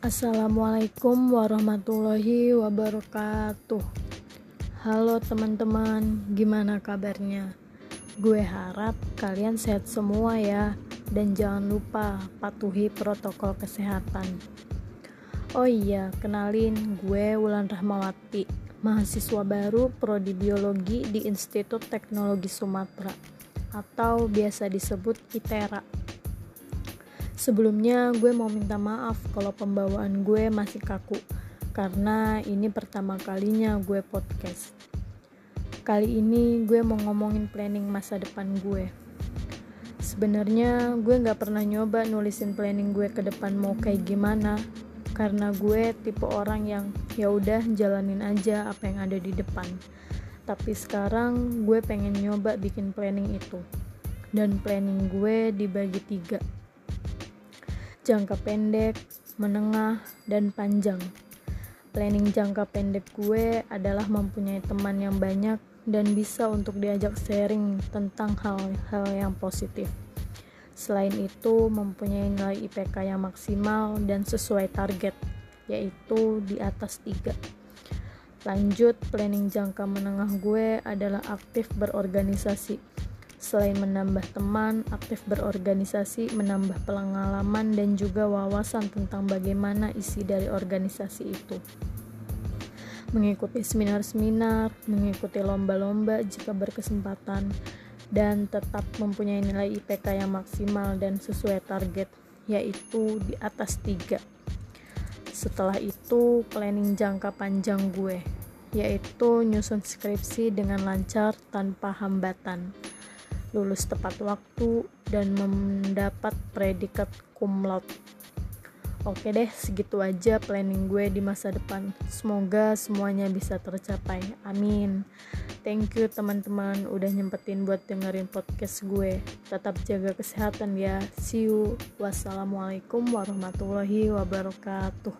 Assalamualaikum warahmatullahi wabarakatuh. Halo teman-teman, gimana kabarnya? Gue harap kalian sehat semua ya, dan jangan lupa patuhi protokol kesehatan. Oh iya, kenalin gue Wulan Rahmawati, mahasiswa baru prodi biologi di Institut Teknologi Sumatera atau biasa disebut ITERA. Sebelumnya gue mau minta maaf kalau pembawaan gue masih kaku karena ini pertama kalinya gue podcast. Kali ini gue mau ngomongin planning masa depan gue. Sebenarnya gue nggak pernah nyoba nulisin planning gue ke depan mau kayak gimana karena gue tipe orang yang ya udah jalanin aja apa yang ada di depan. Tapi sekarang gue pengen nyoba bikin planning itu. Dan planning gue dibagi tiga jangka pendek, menengah, dan panjang. Planning jangka pendek gue adalah mempunyai teman yang banyak dan bisa untuk diajak sharing tentang hal-hal yang positif. Selain itu, mempunyai nilai IPK yang maksimal dan sesuai target, yaitu di atas 3. Lanjut, planning jangka menengah gue adalah aktif berorganisasi Selain menambah teman, aktif berorganisasi, menambah pengalaman dan juga wawasan tentang bagaimana isi dari organisasi itu. Mengikuti seminar-seminar, mengikuti lomba-lomba jika berkesempatan, dan tetap mempunyai nilai IPK yang maksimal dan sesuai target, yaitu di atas 3. Setelah itu, planning jangka panjang gue, yaitu nyusun skripsi dengan lancar tanpa hambatan lulus tepat waktu, dan mendapat predikat cum laude. Oke deh, segitu aja planning gue di masa depan. Semoga semuanya bisa tercapai. Amin. Thank you teman-teman udah nyempetin buat dengerin podcast gue. Tetap jaga kesehatan ya. See you. Wassalamualaikum warahmatullahi wabarakatuh.